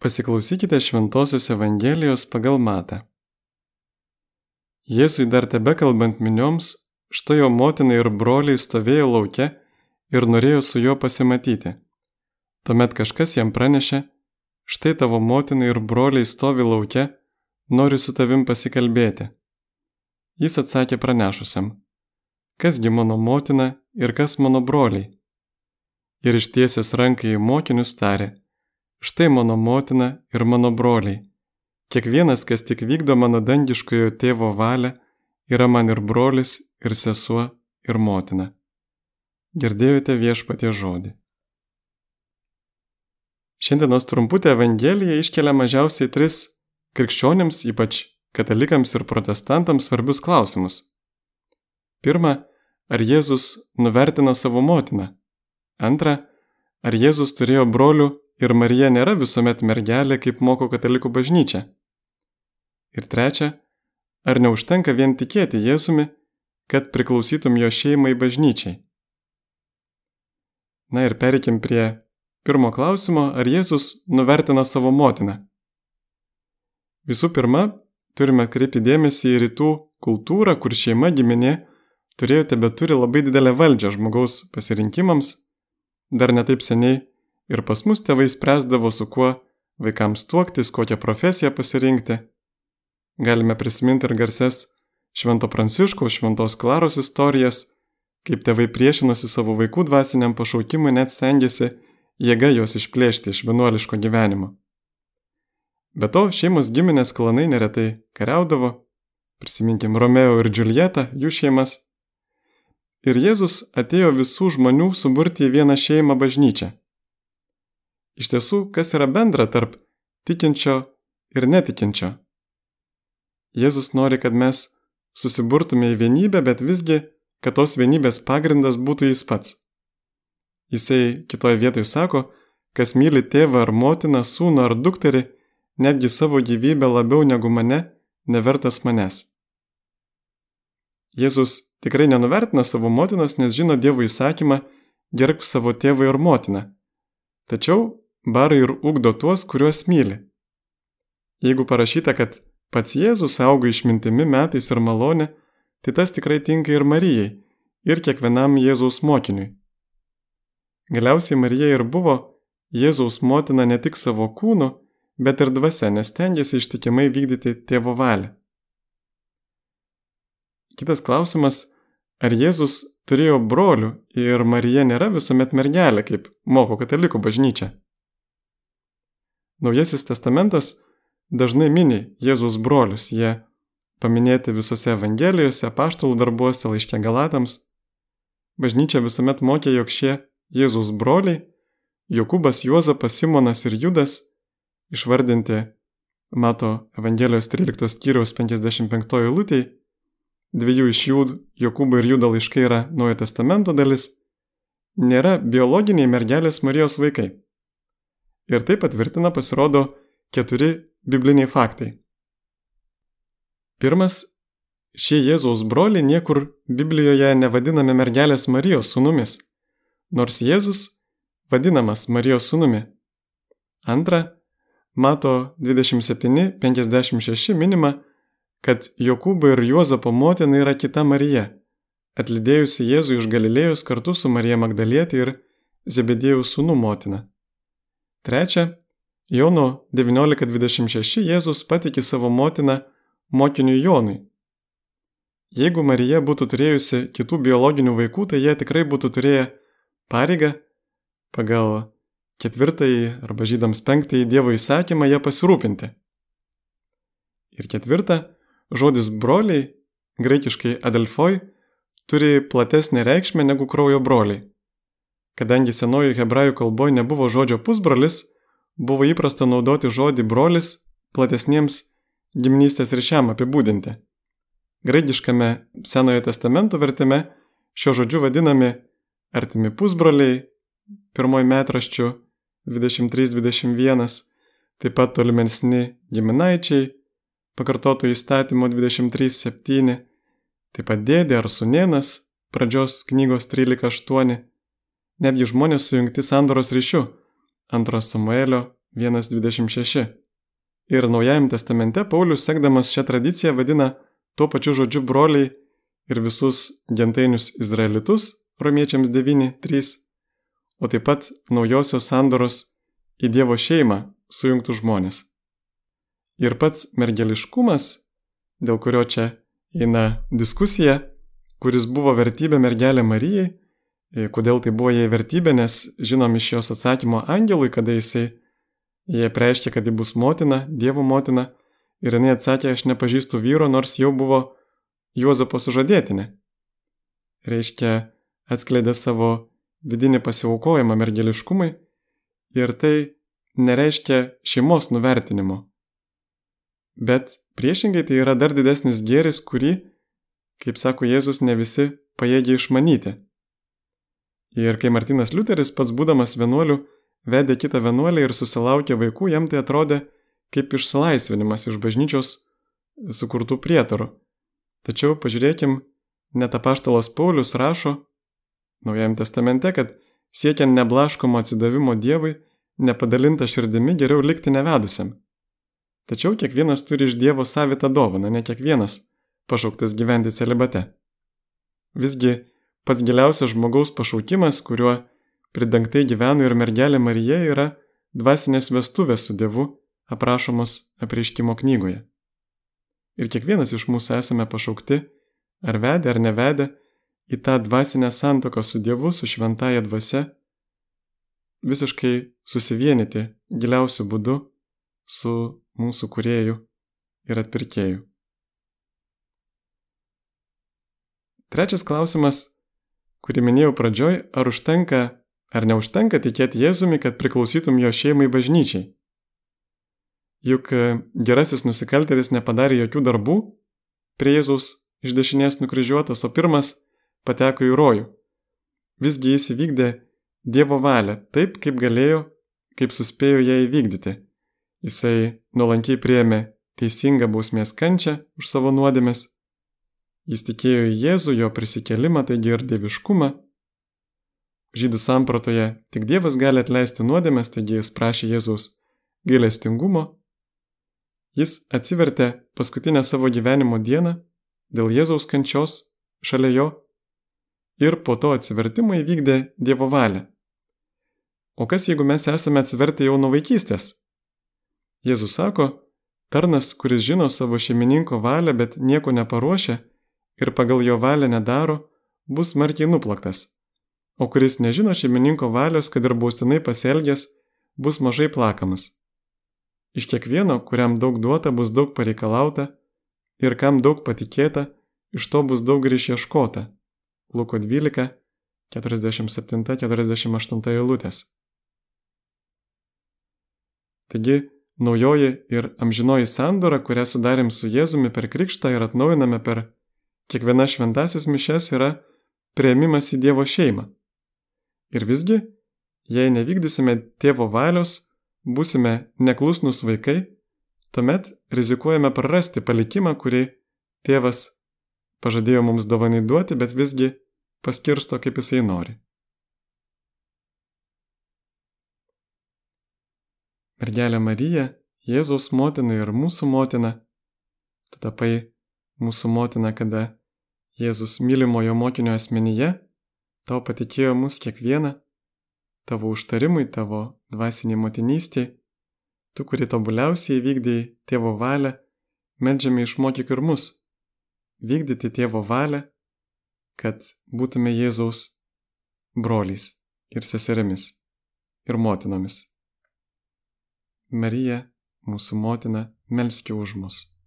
Pasiklausykite Šventojios Evangelijos pagal Matą. Jėzui dar tebe kalbant minioms, štai jo motina ir broliai stovėjo laukia ir norėjo su juo pasimatyti. Tuomet kažkas jam pranešė, štai tavo motina ir broliai stovi laukia, nori su tavim pasikalbėti. Jis atsakė pranešusiam, kasgi mano motina ir kas mano broliai. Ir ištiesęs ranką į mokinius tarė, Štai mano motina ir mano broliai. Kiekvienas, kas tik vykdo mano dangiškojo tėvo valią, yra man ir brolis, ir sesuo, ir motina. Girdėjote viešpatie žodį. Šiandienos trumputė Evangelija iškelia mažiausiai tris krikščionėms, ypač katalikams ir protestantams svarbius klausimus. Pirma, ar Jėzus nuvertina savo motiną? Antra, ar Jėzus turėjo brolių ir Marija nėra visuomet mergelė, kaip moko katalikų bažnyčia. Ir trečia, ar neužtenka vien tikėti Jėzumi, kad priklausytum jo šeimai bažnyčiai. Na ir perikim prie pirmo klausimo, ar Jėzus nuvertina savo motiną. Visų pirma, turime atkreipti dėmesį į rytų kultūrą, kur šeima giminė turėjo tebe turi labai didelę valdžią žmogaus pasirinkimams, dar netaip seniai Ir pas mus tėvai spręsdavo, su kuo vaikams tuoktis, kokią profesiją pasirinkti. Galime prisiminti ir garses Švento Pranciškaus, Šventos Klaros istorijas, kaip tėvai priešinosi savo vaikų dvasiniam pašaukimui, net stengiasi jėga juos išplėšti iš vienuoliško gyvenimo. Be to, šeimos giminės klanai neretai kariaudavo, prisiminkim Romeo ir Džiuljetą, jų šeimas. Ir Jėzus atėjo visų žmonių suburti į vieną šeimą bažnyčią. Iš tiesų, kas yra bendra tarp tikinčio ir netikinčio? Jėzus nori, kad mes susiburtume į vienybę, bet visgi, kad tos vienybės pagrindas būtų jis pats. Jisai kitoje vietoje sako, kas myli tėvą ar motiną, sūnų ar dukterį, netgi savo gyvybę labiau negu mane, nevertas manęs. Jėzus tikrai nenuvertina savo motinos, nes žino Dievo įsakymą gerbk savo tėvą ir motiną. Tačiau bara ir ugdo tuos, kuriuos myli. Jeigu parašyta, kad pats Jėzus auga išmintimi metais ir malonė, tai tas tikrai tinka ir Marijai, ir kiekvienam Jėzaus mokiniui. Galiausiai Marija ir buvo Jėzaus motina ne tik savo kūnu, bet ir dvasia, nes tengiasi ištikimai vykdyti tėvo valią. Kitas klausimas, ar Jėzus turėjo brolių ir Marija nėra visuomet mergelė, kaip moko katalikų bažnyčia? Naujasis testamentas dažnai mini Jėzus brolius, jie paminėti visose Evangelijose, paštalų darbuose, laiškė Galatams. Bažnyčia visuomet mokė, jog šie Jėzus broliai - Jokūbas, Juozapas, Simonas ir Judas - išvardinti Mato Evangelijos 13 skyriaus 55 eilutėje, dviejų iš jų Jokūbo ir Judo laiškai yra Naujojo testamento dalis, nėra biologiniai mergelės Marijos vaikai. Ir tai patvirtina pasirodo keturi bibliniai faktai. Pirmas, šie Jėzaus broliai niekur Biblijoje nevadinami mergelės Marijos sūnumis, nors Jėzus vadinamas Marijos sūnumi. Antra, Mato 27.56 minima, kad Jokūbo ir Juozapo motina yra kita Marija, atlydėjusi Jėzų iš Galilėjos kartu su Marija Magdalietė ir Zebedėjų sūnų motina. Trečia, Jono 19.26 Jėzus patikė savo motiną mokiniui Jonui. Jeigu Marija būtų turėjusi kitų biologinių vaikų, tai jie tikrai būtų turėję pareigą pagal ketvirtąjį arba žydams penktąjį Dievo įsakymą ją pasirūpinti. Ir ketvirta, žodis broliai, graikiškai adelfoj, turi platesnę reikšmę negu kraujo broliai. Kadangi senoji hebrajų kalboje nebuvo žodžio pusbrolis, buvo įprasta naudoti žodį brolis platesniems giminystės ryšiam apibūdinti. Graikiškame Senojo testamento vertime šio žodžiu vadinami artimi pusbroliai, pirmoji metraščių 23-21, taip pat tolimesni giminaičiai, pakartoto įstatymo 23-7, taip pat dėdė ar sunienas, pradžios knygos 13-8 netgi žmonės sujungti sandoros ryšiu. 2 Samuelio 1.26. Ir Naujajame testamente Paulius, sekdamas šią tradiciją, vadina tuo pačiu žodžiu broliai ir visus gentainius izraelitus, romiečiams 9.3, o taip pat naujosios sandoros į Dievo šeimą sujungtų žmonės. Ir pats mergeliškumas, dėl kurio čia eina diskusija, kuris buvo vertybė mergelė Marijai, kodėl tai buvo jai vertybė, nes žinom iš jos atsakymo angelui, kada jisai jai preiškė, kad ji bus motina, Dievo motina, ir jinai atsakė, aš nepažįstu vyro, nors jau buvo Juozapo sužadėtinė. Reiškia, atskleidė savo vidinį pasiaukojimą mergeliškumui ir tai nereiškia šeimos nuvertinimo. Bet priešingai tai yra dar didesnis gėris, kurį, kaip sako Jėzus, ne visi pajėgia išmanyti. Ir kai Martinas Liuteris pats būdamas vienuoliu vedė kitą vienuolį ir susilaukė vaikų, jam tai atrodė kaip išsilaisvinimas iš bažnyčios sukurtų prietarų. Tačiau pažiūrėkim, net apaštalas Paulius rašo Naujajame testamente, kad siekiant neblaškomo atsidavimo Dievui, nepadalinta širdimi geriau likti nevedusiam. Tačiau kiekvienas turi iš Dievo savitą dovaną, ne kiekvienas pašauktas gyventi celibate. Visgi pats giliausias žmogaus pašaukimas, kuriuo pridengtai gyveno ir mergelė Marija, yra dvasinės vestuvės su Dievu aprašomos apreiškimo knygoje. Ir kiekvienas iš mūsų esame pašaukti, ar vedę ar nevedę, į tą dvasinę santoką su Dievu, su šventaja dvasia, visiškai susivienyti giliausiu būdu su mūsų kurėju ir atpirkėju. Trečias klausimas, kurį minėjau pradžioj, ar užtenka ar neužtenka tikėti Jėzumi, kad priklausytum jo šeimai bažnyčiai? Juk e, gerasis nusikaltėlis nepadarė jokių darbų, prie Jėzaus iš dešinės nukryžiuotas, o pirmas pateko į rojų. Visgi jis įvykdė Dievo valią taip, kaip galėjo, kaip suspėjo ją įvykdyti. Jisai nuolankiai priėmė teisingą bausmės kančią už savo nuodėmes. Jis tikėjo į Jėzų, jo prisikelimą, taigi ir dieviškumą. Žydų sampratoje tik Dievas gali atleisti nuodėmes, taigi jis prašė Jėzaus gailestingumo Jis atsivertė paskutinę savo gyvenimo dieną dėl Jėzaus kančios šalia jo ir po to atsivertimo įvykdė Dievo valią. O kas jeigu mes esame atsivertę jau nuo vaikystės? Jėzus sako, tarnas, kuris žino savo šeimininko valią, bet nieko neparuošia ir pagal jo valią nedaro, bus smarkiai nuplaktas. O kuris nežino šeimininko valios, kad ir baustinai pasielgęs, bus mažai plakamas. Iš kiekvieno, kuriam daug duota, bus daug pareikalauta ir kam daug patikėta, iš to bus daug ir išieškota. Luko 12, 47-48 eilutės. Taigi, naujoji ir amžinoji sandora, kurią sudarėm su Jėzumi per krikštą ir atnaujiname per kiekviena šventasis mišes, yra prieimimas į Dievo šeimą. Ir visgi, jei nevykdysime tėvo valios, būsime neklusnus vaikai, tuomet rizikuojame prarasti palikimą, kurį tėvas pažadėjo mums dovanai duoti, bet visgi paskirsto kaip jisai nori. Mergelė Marija, Jėzaus motina ir mūsų motina, tu tapai mūsų motina, kada Jėzus mylimojo mokinio asmenyje tau patikėjo mus kiekvieną tavo užtarimui, tavo dvasiniai motinystėje, tu, kuri tobuliausiai vykdėjai tėvo valią, medžiame išmokyk ir mus vykdyti tėvo valią, kad būtume Jėzaus broliais ir seserimis ir motinomis. Marija, mūsų motina, melski už mus.